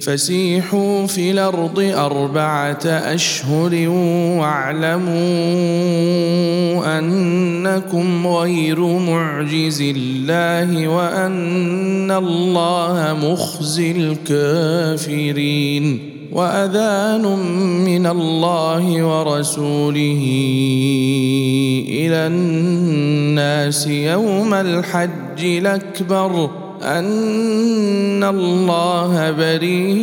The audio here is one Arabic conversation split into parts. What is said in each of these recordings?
فسيحوا في الأرض أربعة أشهر واعلموا أنكم غير معجز الله وأن الله مخزي الكافرين وأذان من الله ورسوله إلى الناس يوم الحج الأكبر أن الله بريء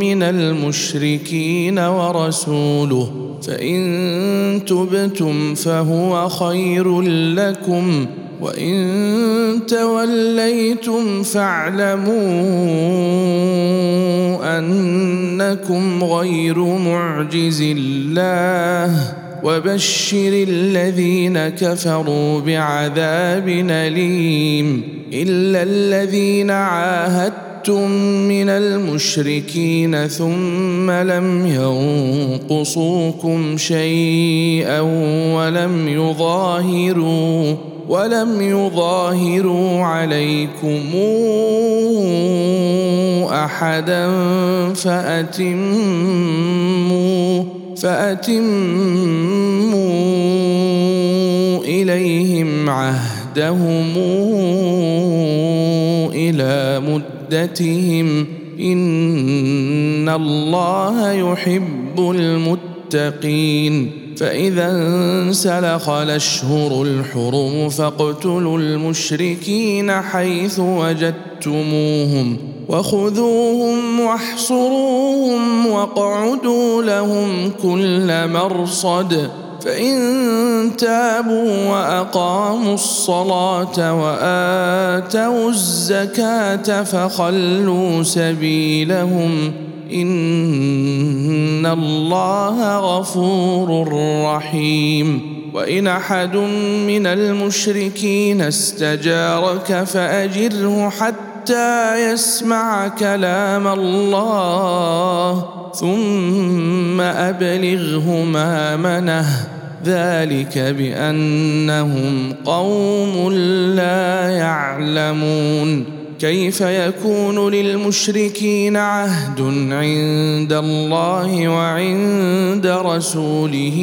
من المشركين ورسوله. فإن تبتم فهو خير لكم وإن توليتم فاعلموا أنكم غير معجز الله. وبشر الذين كفروا بعذاب أليم إلا الذين عاهدتم من المشركين ثم لم ينقصوكم شيئا ولم يظاهروا ولم يظاهروا عليكم أحدا فأتموا فأتموا إليهم عهدهم إلى مدتهم إن الله يحب المتقين فإذا انسلخ الأشهر الحرم فاقتلوا المشركين حيث وجدتموهم وخذوهم واحصروهم واقعدوا لهم كل مرصد. فإن تابوا وأقاموا الصلاة وآتوا الزكاة فخلوا سبيلهم. إن الله غفور رحيم. وإن أحد من المشركين استجارك فأجره حتى حتى يسمع كلام الله ثم أبلغه مامنه ذلك بأنهم قوم لا يعلمون. كيف يكون للمشركين عهد عند الله وعند رسوله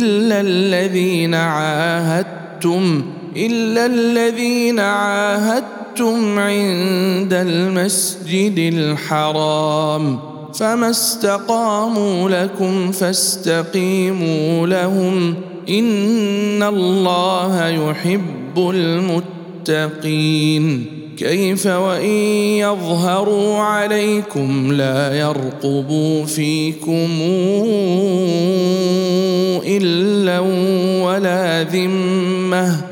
إلا الذين عاهدتم؟ إلا الذين عاهدتم عند المسجد الحرام فما استقاموا لكم فاستقيموا لهم إن الله يحب المتقين كيف وإن يظهروا عليكم لا يرقبوا فيكم إلا ولا ذمة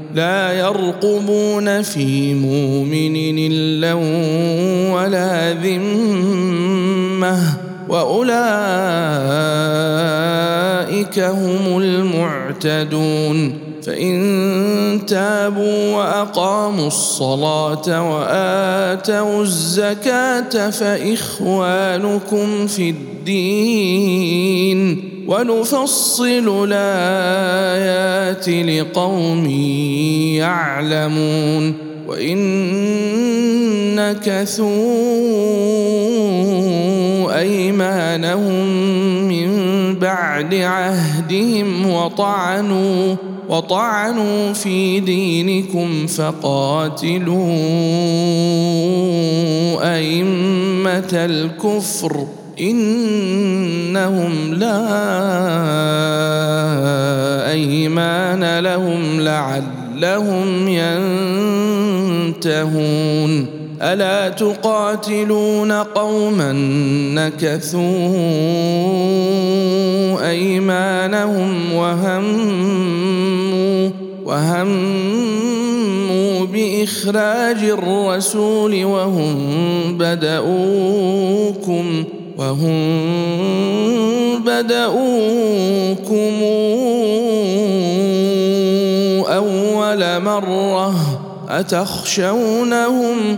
لا يرقبون في مؤمن إلا ولا ذمة وأولئك هم المعتدون فإن تابوا وأقاموا الصلاة وآتوا الزكاة فإخوانكم في الدين ونفصل الآيات لقوم يعلمون وإن نكثوا أيمانهم من بعد عهدهم وطعنوا وطعنوا في دينكم فقاتلوا أئمة الكفر إنهم لا أيمان لهم لعلهم ينتهون. ألا تقاتلون قوما نكثوا أيمانهم وهموا وهموا بإخراج الرسول وهم بدؤوكم وهم بدؤوكم أول مرة أتخشونهم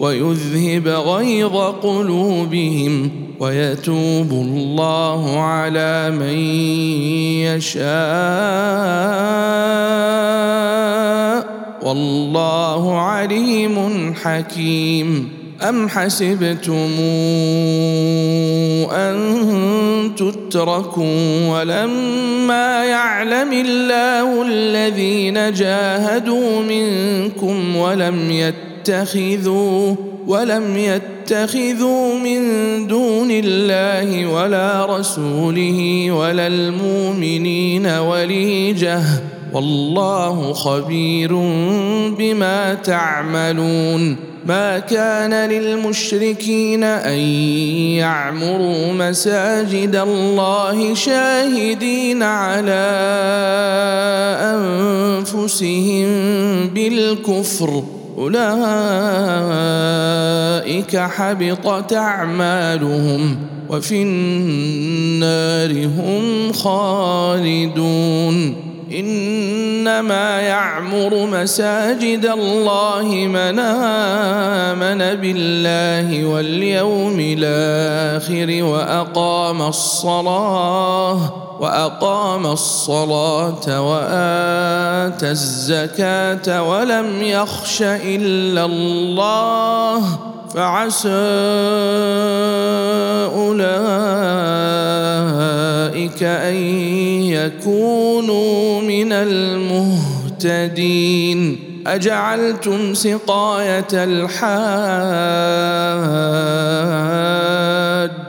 ويذهب غيظ قلوبهم ويتوب الله على من يشاء. والله عليم حكيم. أم حسبتم أن تتركوا ولما يعلم الله الذين جاهدوا منكم ولم يتخذوا ولم يتخذوا من دون الله ولا رسوله ولا المؤمنين وليجة. والله خبير بما تعملون. ما كان للمشركين أن يعمروا مساجد الله شاهدين على أنفسهم بالكفر. أولئك حبطت أعمالهم وفي النار هم خالدون. إنما يعمر مساجد الله من امن بالله واليوم الآخر وأقام الصلاة. وأقام الصلاة وآتى الزكاة ولم يخش إلا الله فعسى أولئك أن يكونوا من المهتدين. أجعلتم سقاية الحاج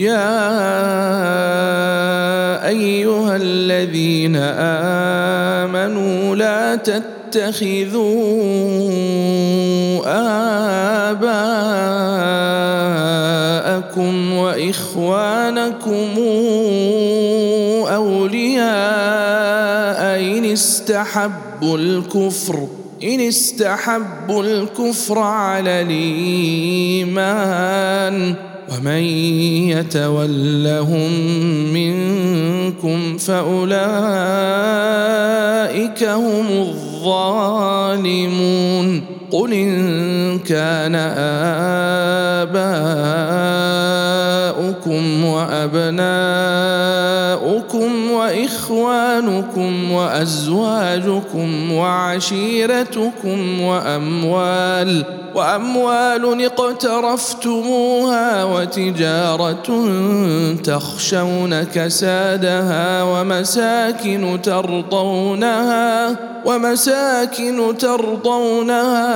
يا أيها الذين آمنوا لا تتخذوا آباءكم وإخوانكم أولياء إن استحبوا الكفر إن استحبوا الكفر على الإيمان. ومن يتولهم منكم فأولئك هم الظالمون. قل إن كان آباؤكم وأبناؤكم وإخوانكم وأزواجكم وعشيرتكم وأموال وأموال اقترفتموها وتجارة تخشون كسادها ومساكن ترضونها ومساكن ترضونها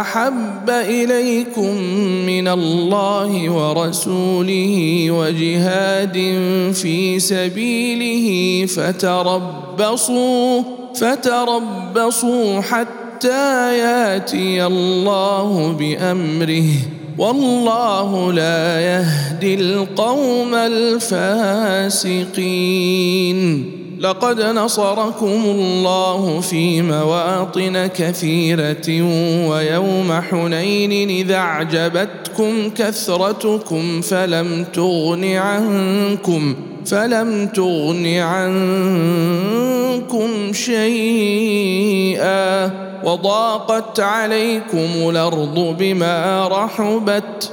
أحب إليكم من الله ورسوله وجهاد في سبيله فتربصوا فتربصوا حتى ياتي الله بأمره. والله لا يهدي القوم الفاسقين. لقد نصركم الله في مواطن كثيرة ويوم حنين إذا أعجبتكم كثرتكم فلم تغن عنكم. فلم تغن عنكم شيئا وضاقت عليكم الأرض بما رحبت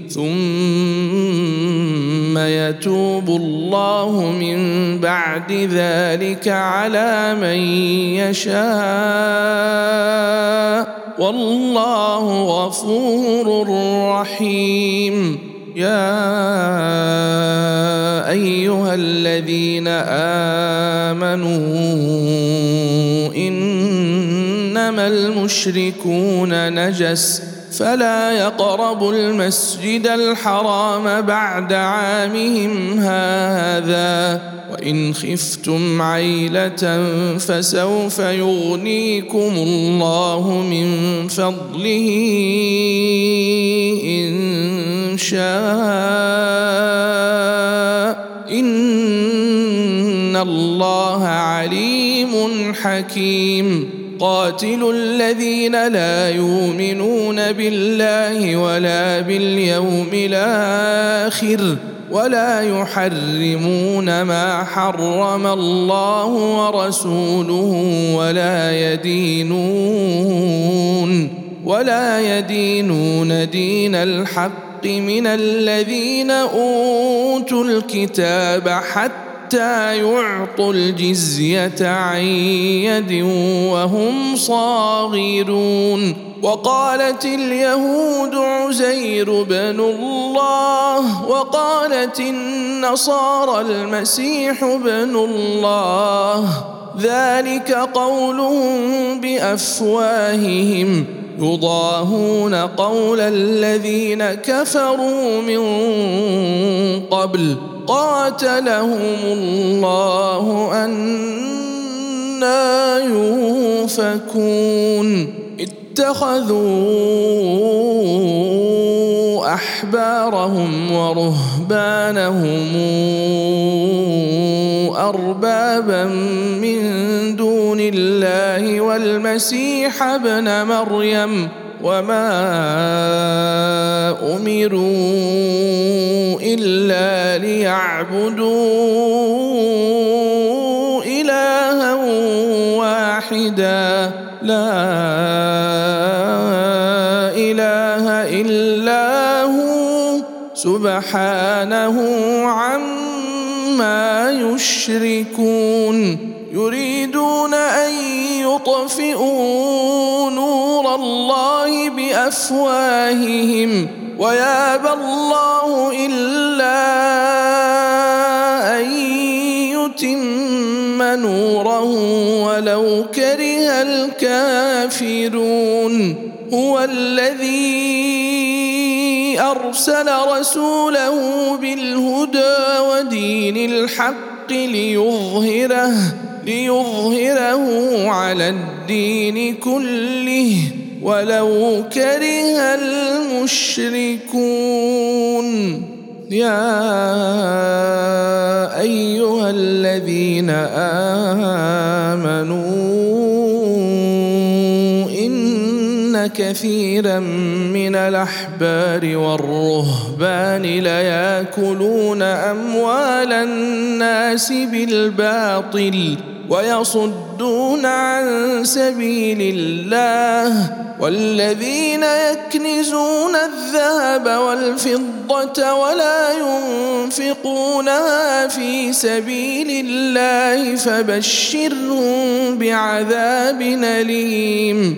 ثم يتوب الله من بعد ذلك على من يشاء. والله غفور رحيم. يا أيها الذين آمنوا إنما المشركون نجس. فلا يقربوا المسجد الحرام بعد عامهم هذا. وإن خفتم عيلة فسوف يغنيكم الله من فضله إن شاء. إن الله عليم حكيم. قاتلوا الذين لا يؤمنون بالله ولا باليوم الآخر ولا يحرمون ما حرم الله ورسوله ولا يدينون ولا يدينون دين الحق من الذين أوتوا الكتاب حتى حتى يعطوا الجزية عن يد وهم صاغرون. وقالت اليهود عزير بن الله وقالت النصارى المسيح بن الله. ذلك قولهم بأفواههم. يضاهون قول الذين كفروا من قبل قاتلهم الله أنا يوفكون اتخذوا أحبارهم ورهبانهم أربابا من دون الله والمسيح ابن مريم وما أمروا إلا ليعبدوا إلها واحدا. لا إله إلا هو. سبحانه عما يشركون. يريدون أن يطفئوا نور الله بأفواههم ويابى الله إلا أن يتم نوره ولو كره الكافرون. هو الذي أرسل رسوله بالهدى ودين الحق ليظهره. ليظهره على الدين كله ولو كره المشركون. يا أيها الذين آمنوا إن كثيرا من الأحبار والرهبان ليأكلون أموال الناس بالباطل. ويصدون عن سبيل الله والذين يكنزون الذهب والفضة ولا ينفقونها في سبيل الله فبشرهم بعذاب أليم.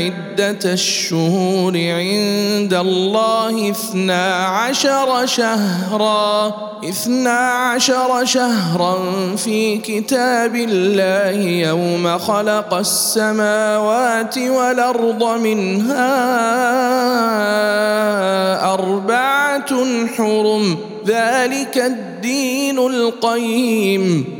عدة الشهور عند الله اثنا عشر شهرا اثنا عشر شهرا في كتاب الله يوم خلق السماوات والأرض منها أربعة حرم ذلك الدين القيم.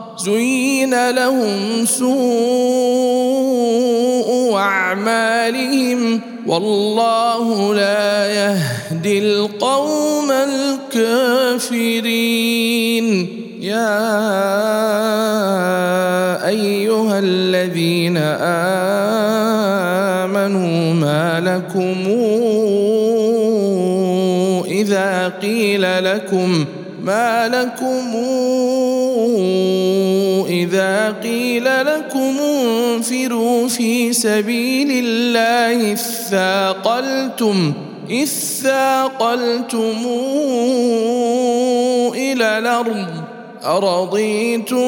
زين لهم سوء أعمالهم والله لا يهدي القوم الكافرين. يا أيها الذين آمنوا ما لكم إذا قيل لكم ما لكم إذا قيل لكم انفروا في سبيل الله اثاقلتم اثاقلتم إلى الأرض أرضيتم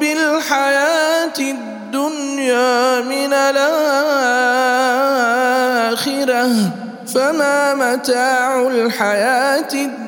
بالحياة الدنيا من الآخرة فما متاع الحياة الدنيا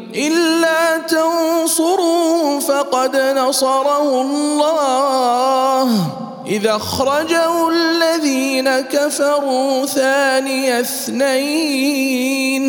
إلا تنصروا فقد نصره الله. إذا أخرجه الذين كفروا ثاني اثنين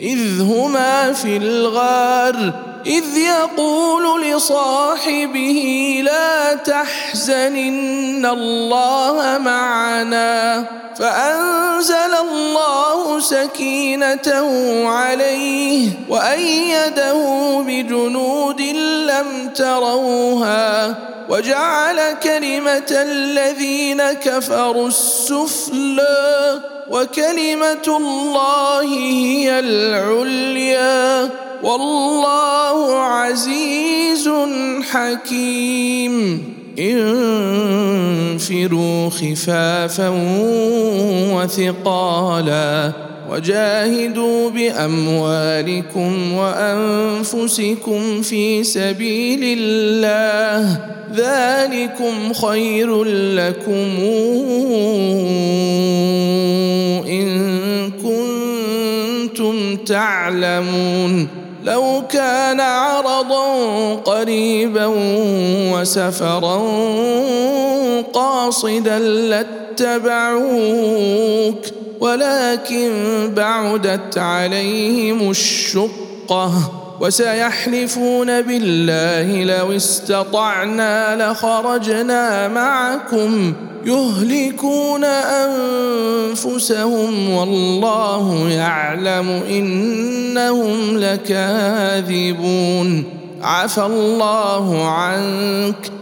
إذ هما في الغار. إذ يقول لصاحبه لا تحزن إن الله معنا فأنزل الله سكينته عليه وأيده بجنود لم تروها وجعل كلمة الذين كفروا السفلى وكلمة الله هي العليا. والله عزيز حكيم. انفروا خفافا وثقالا وجاهدوا بأموالكم وأنفسكم في سبيل الله. ذلكم خير لكم إن كنتم تعلمون. لو كان عرضا قريبا وسفرا قاصدا لاتبعوك ولكن بعدت عليهم الشقة. وسيحلفون بالله لو استطعنا لخرجنا معكم يهلكون أنفسهم والله يعلم إنهم لكاذبون. عفى الله عنك.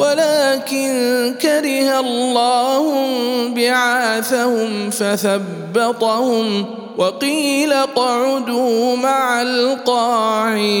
ولكن كره الله بعاثهم فثبطهم وقيل اقعدوا مع القاعدين.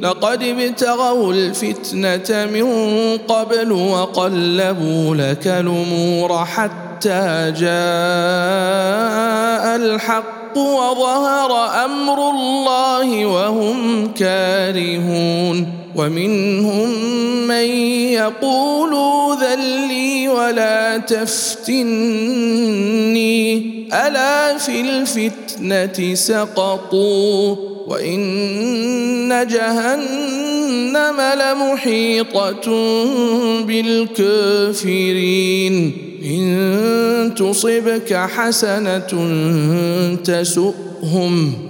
لقد ابتغوا الفتنة من قبل وقلبوا لك الأمور حتى جاء الحق الحق وظهر أمر الله وهم كارهون ومنهم من يقول ذلي ولا تفتني. ألا في الفتنة سقطوا وإن جهنم لمحيطة بالكافرين. إن تصبك حسنة تسؤهم.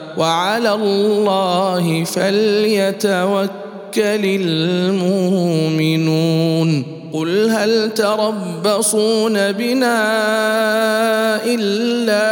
وعلى الله فليتوكل المؤمنون. قل هل تربصون بنا إلا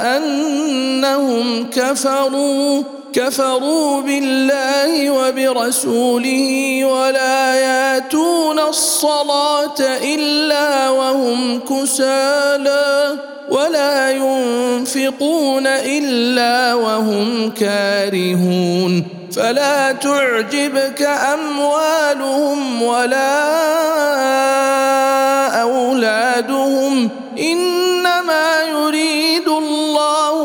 انهم كفروا كفروا بالله وبرسوله ولا ياتون الصلاة إلا وهم كسالى ولا ينفقون إلا وهم كارهون. فلا تعجبك أموالهم ولا أولادهم إنما يريد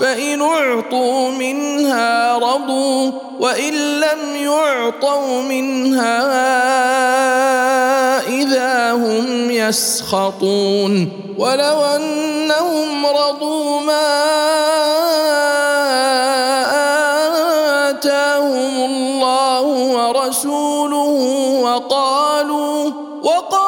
فإن اعطوا منها رضوا وإن لم يعطوا منها إذا هم يسخطون ولو أنهم رضوا ما آتاهم الله ورسوله وقالوا وقالوا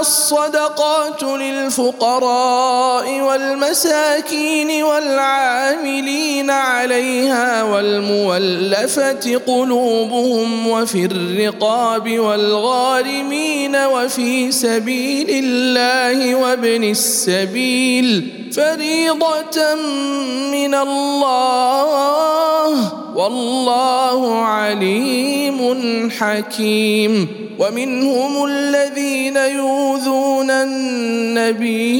الصدقات للفقراء والمساكين والعاملين عليها والمولفه قلوبهم وفي الرقاب والغارمين وفي سبيل الله وابن السبيل فريضة من الله والله عليم حكيم. ومنهم الذين يؤذون النبي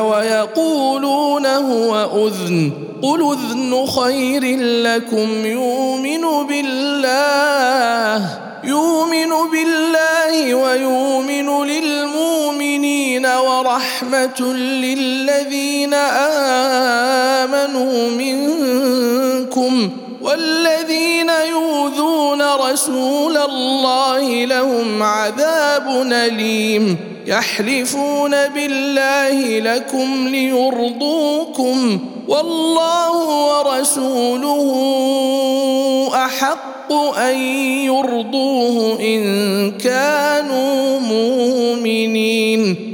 ويقولون هو أذن. قل أذن خير لكم. يؤمن بالله يؤمن بالله ويؤمن للمؤمنين. ورحمة للذين آمنوا منكم والذين يؤذون رسول الله لهم عذاب أليم. يحلفون بالله لكم ليرضوكم والله ورسوله أحق أن يرضوه إن كانوا مؤمنين.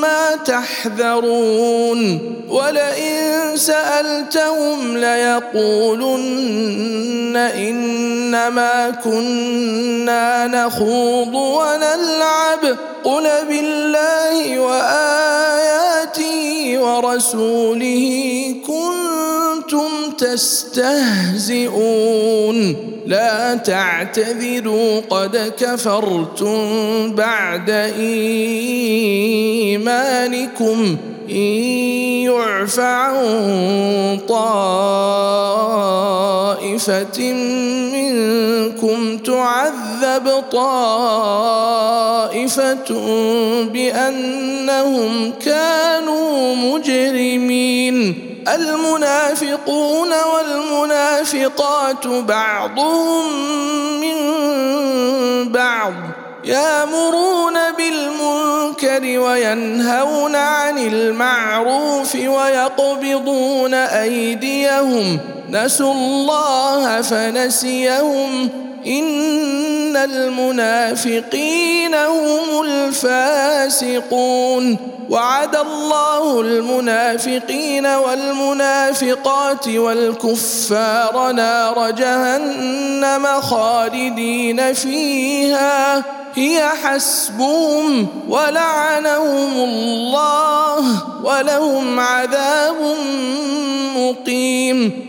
ما تحذرون ولئن سألتهم ليقولن إنما كنا نخوض ونلعب قل بالله وآياته ورسوله كنتم تستهزئون لا تعتذروا قد كفرتم بعد إيمانكم إن يعف عن طائفة منكم تعذب طائفة بأنهم كانوا مجرمين. المنافقون والمنافقات بعضهم من بعض. يامرون بالمنكر وينهون عن المعروف ويقبضون أيديهم نسوا الله فنسيهم. إن المنافقين هم الفاسقون. وعد الله المنافقين والمنافقات والكفار نار جهنم خالدين فيها. هي حسبهم ولعنهم الله ولهم عذاب مقيم.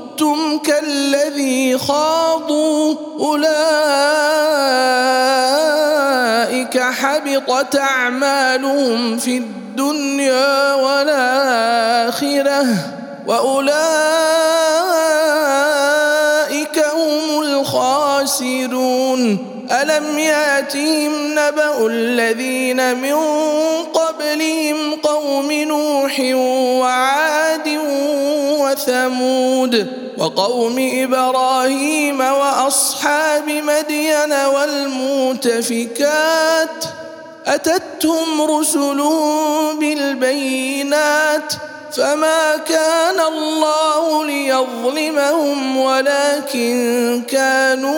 كالذي خاضوا أولئك حبطت أعمالهم في الدنيا والآخرة وأولئك هم الخاسرون. ألم يأتهم نبأ الذين من قبلهم قوم نوح وعاد وثمود وقوم إبراهيم وأصحاب مدين والمؤتفكات أتتهم رسل بالبينات فما كان الله ليظلمهم ولكن كانوا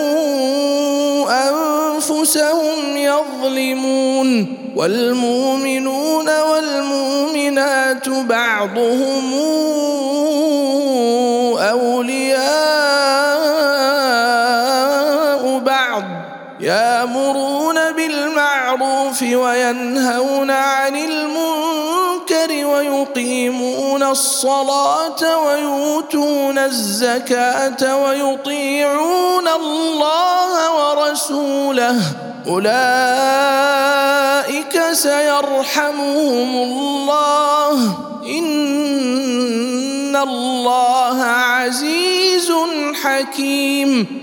أنفسهم يظلمون والمؤمنون والمؤمنات بعضهم أولياء بعض يامرون بالمعروف وينهون عن المنكر ويقيمون الصلاة ويؤتون الزكاة ويطيعون الله ورسوله. أولئك سيرحمهم الله. إن الله عزيز حكيم.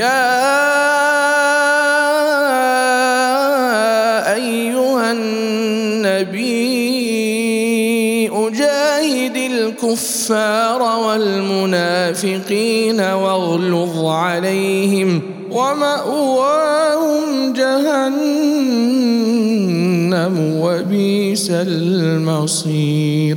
يا أيها النبي أجاهد الكفار والمنافقين واغلظ عليهم ومأواهم جهنم وبئس المصير.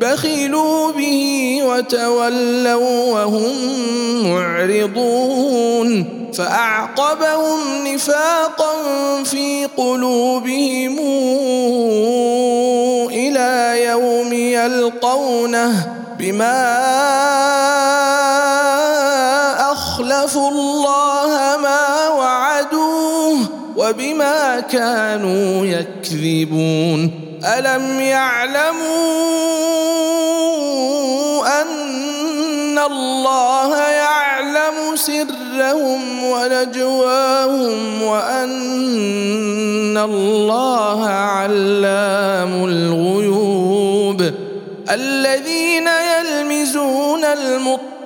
بخلوا به وتولوا وهم معرضون فأعقبهم نفاقا في قلوبهم يلقونه بما أخلفوا الله ما وعدوه وبما كانوا يكذبون ألم يعلموا أن الله يعلم سرهم ونجواهم وأن الله علام الغيوب الذين يلمزون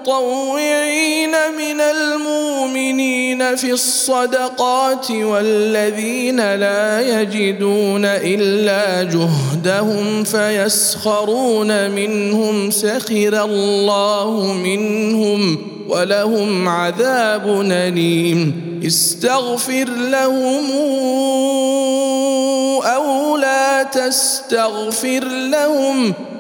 المطوعين من المؤمنين في الصدقات والذين لا يجدون إلا جهدهم فيسخرون منهم سخر الله منهم ولهم عذاب أليم. استغفر لهم أو لا تستغفر لهم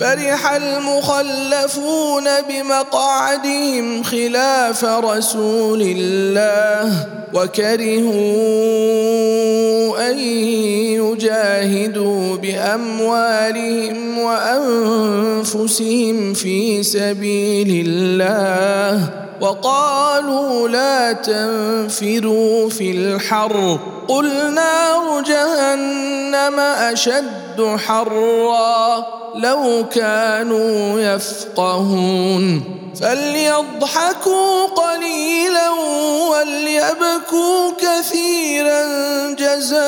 فرح المخلفون بمقعدهم خلاف رسول الله وكرهوا أن يجاهدوا بأموالهم وأنفسهم في سبيل الله. وقالوا لا تنفروا في الحر. قل نار جهنم أشد حرا لو كانوا يفقهون. فليضحكوا قليلا وليبكوا كثيرا جزاء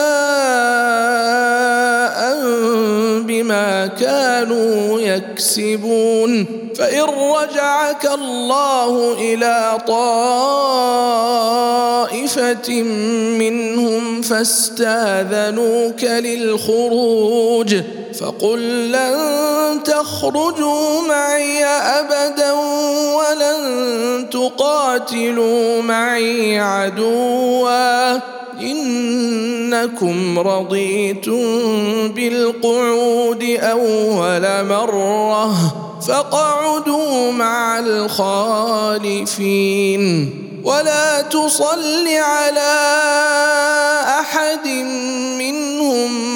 بما كانوا يكسبون. فإن رجعك الله إلى طائفة منهم فاستاذنوك للخروج. فقل لن تخرجوا معي أبدا ولن تقاتلوا معي عدوا. إنكم رضيتم بالقعود أول مرة فاقعدوا مع الخالفين. ولا تصل على أحد منهم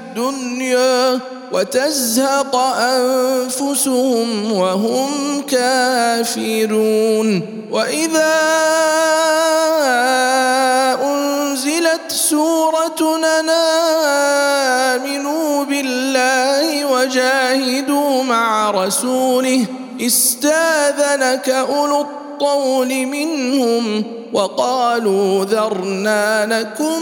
وتزهق أنفسهم وهم كافرون. وإذا أنزلت سورة امنوا بالله وجاهدوا مع رسوله استاذنك أولو الطول منهم وقالوا ذرنا نكن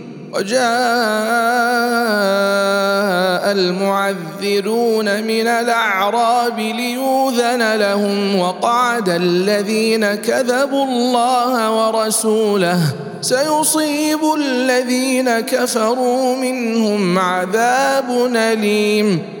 وجاء المعذرون من الأعراب ليوذن لهم وقعد الذين كذبوا الله ورسوله سيصيب الذين كفروا منهم عذاب أليم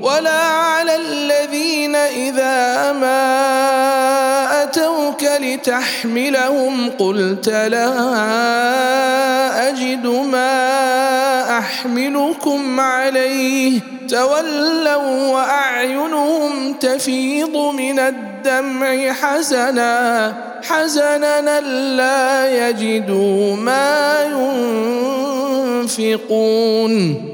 ولا على الذين إذا ما أتوك لتحملهم قلت لا أجد ما أحملكم عليه تولوا وأعينهم تفيض من الدمع حزنا حزنا لا يجدوا ما ينفقون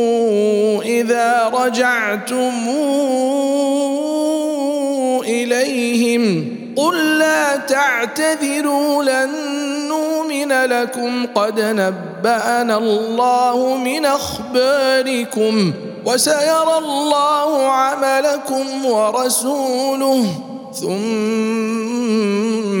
رجعتم إليهم قل لا تعتذروا لن نؤمن لكم قد نبأنا الله من أخباركم وسيرى الله عملكم ورسوله ثم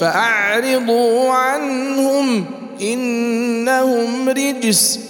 فأعرضوا عنهم إنهم رجس.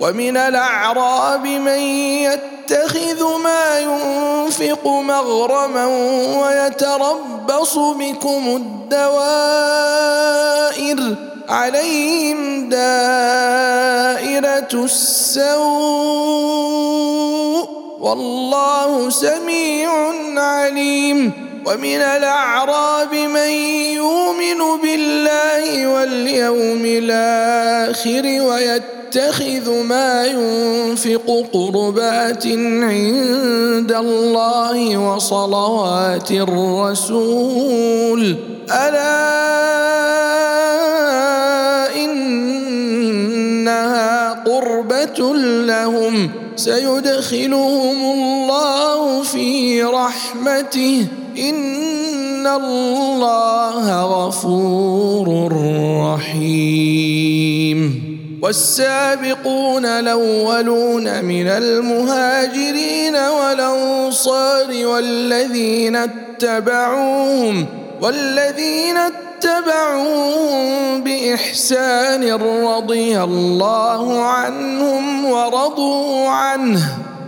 ومن الأعراب من يتخذ ما ينفق مغرما ويتربص بكم الدوائر عليهم دائرة السوء والله سميع عليم ومن الأعراب من يؤمن بالله واليوم الآخر ويتخذ ما ينفق قربات عند الله وصلوات الرسول. ألا إنها قربة لهم. سيدخلهم الله في رحمته. إن الله غفور رحيم. والسابقون الأولون من المهاجرين والأنصار والذين اتبعوهم والذين اتبعوهم بإحسان رضي الله عنهم ورضوا عنه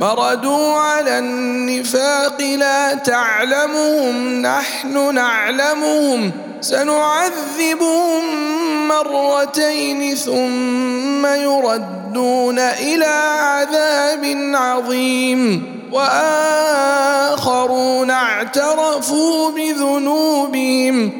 مردوا على النفاق لا تعلمهم نحن نعلمهم. سنعذبهم مرتين ثم يردون إلى عذاب عظيم. وآخرون اعترفوا بذنوبهم.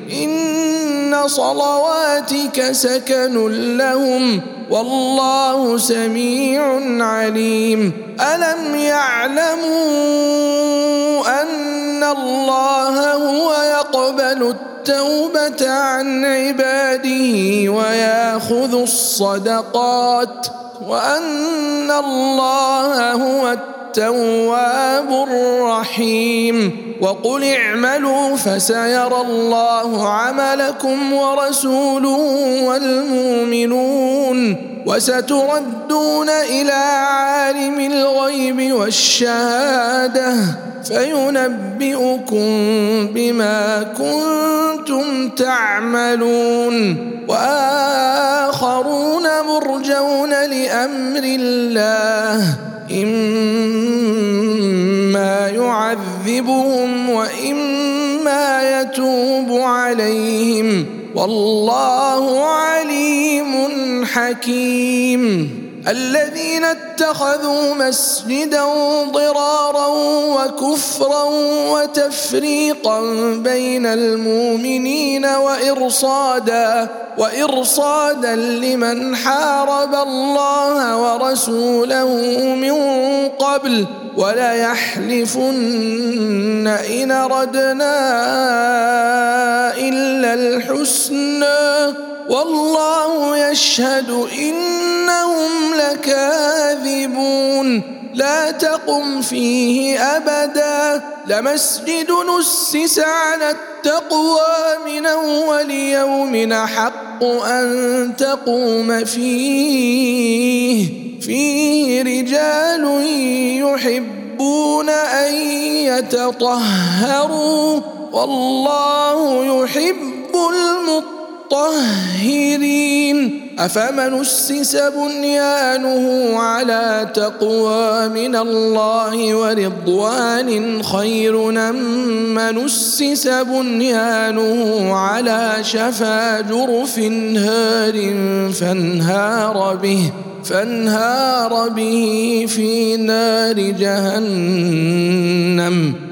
إن صلواتك سكن لهم والله سميع عليم. ألم يعلموا أن الله هو يقبل التوبة عن عباده ويأخذ الصدقات وأن الله هو التواب الرحيم. وقل اعملوا فسيرى الله عملكم ورسوله والمؤمنون. وستردون إلى عالم الغيب والشهادة. فينبئكم بما كنتم تعملون. وآخرون مرجون لأمر الله. إما يعذبهم وإما يتوب عليهم. والله عليم حكيم. الذين اتخذوا مسجدا ضرارا وكفرا وتفريقا بين المؤمنين وإرصادا وإرصادا لمن حارب الله ورسوله من قبل وليحلفن إن ردنا إلا الحسنى. والله يشهد إنهم لكاذبون. لا تقم فيه أبدا. لمسجد نسس على التقوى من أول يوم حق أن تقوم فيه. فيه رجال يحبون أن يتطهروا. والله يحب المطهرين. المطهرين. أفمن أسس بنيانه على تقوى من الله ورضوان خير من أسس بنيانه على شفا جرف هار فانهار به فانهار به في نار جهنم.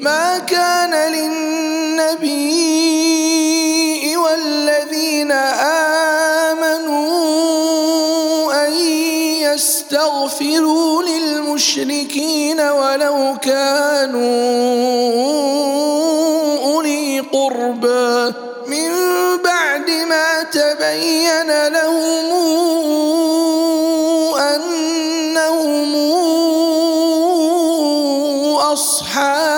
ما كان للنبي والذين آمنوا أن يستغفروا للمشركين ولو كانوا أولي قربى من بعد ما تبين لهم أنهم أصحاب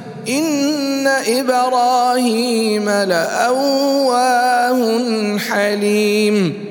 إن إبراهيم لأواه حليم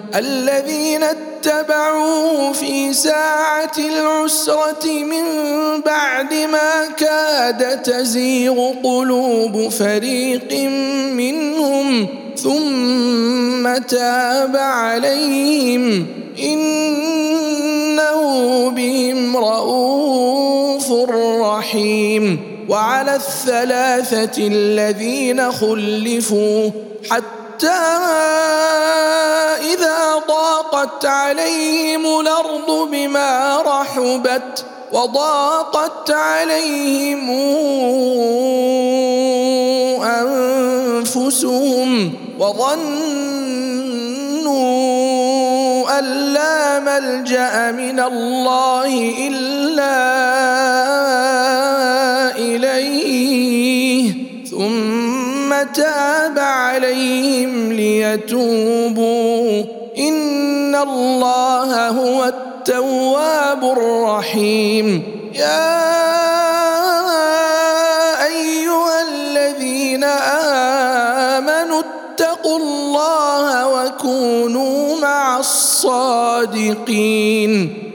الذين اتبعوه في ساعة العسرة من بعد ما كاد تزيغ قلوب فريق منهم ثم تاب عليهم إنه بهم رؤوف رحيم. وعلى الثلاثة الذين خلفوا حتى إذا ضاقت عليهم الأرض بما رحبت وضاقت عليهم أنفسهم وظنوا أن لا ملجأ من الله إلا تاب عليهم ليتوبوا. إن الله هو التواب الرحيم. يا أيها الذين آمنوا اتقوا الله وكونوا مع الصادقين.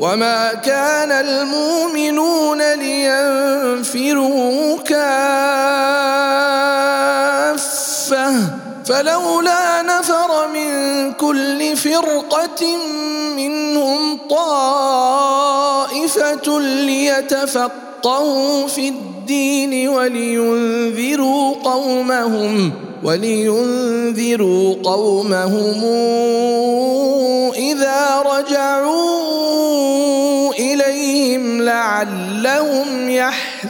وما كان المؤمنون لينفروا كافه فلولا نفر من كل فرقه منهم طائفه ليتفقهوا في الدين ولينذروا قومهم ولينذروا قومهم إذا رجعوا إليهم لعلهم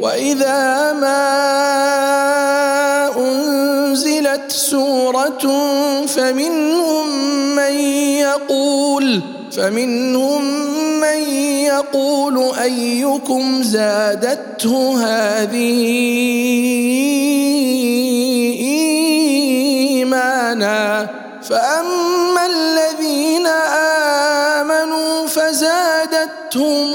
وإذا ما أنزلت سورة فمنهم من يقول فمنهم من يقول أيكم زادته هذه إيمانا فأما الذين آمنوا فزادتهم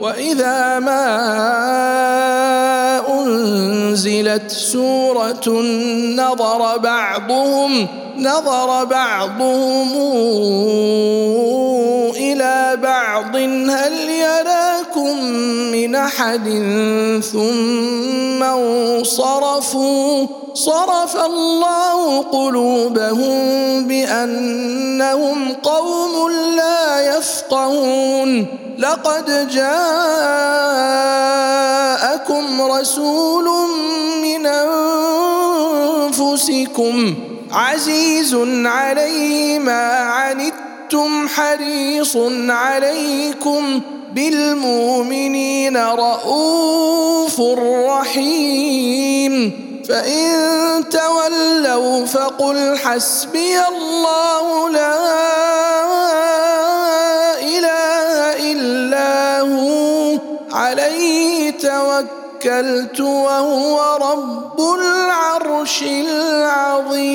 وإذا ما أنزلت سورة نظر بعضهم نظر بعضهم إلى بعض هل يراكم من أحد ثم انصرفوا. صرف الله قلوبهم بأنهم قوم لا يفقهون. لقد جاءكم رسول من أنفسكم عزيز عليه ما عنتم حريص عليكم. بالمؤمنين رءوف رحيم. فإن تولوا فقل حسبي الله لا إله إلا هو. عليه توكلت وهو رب العرش العظيم.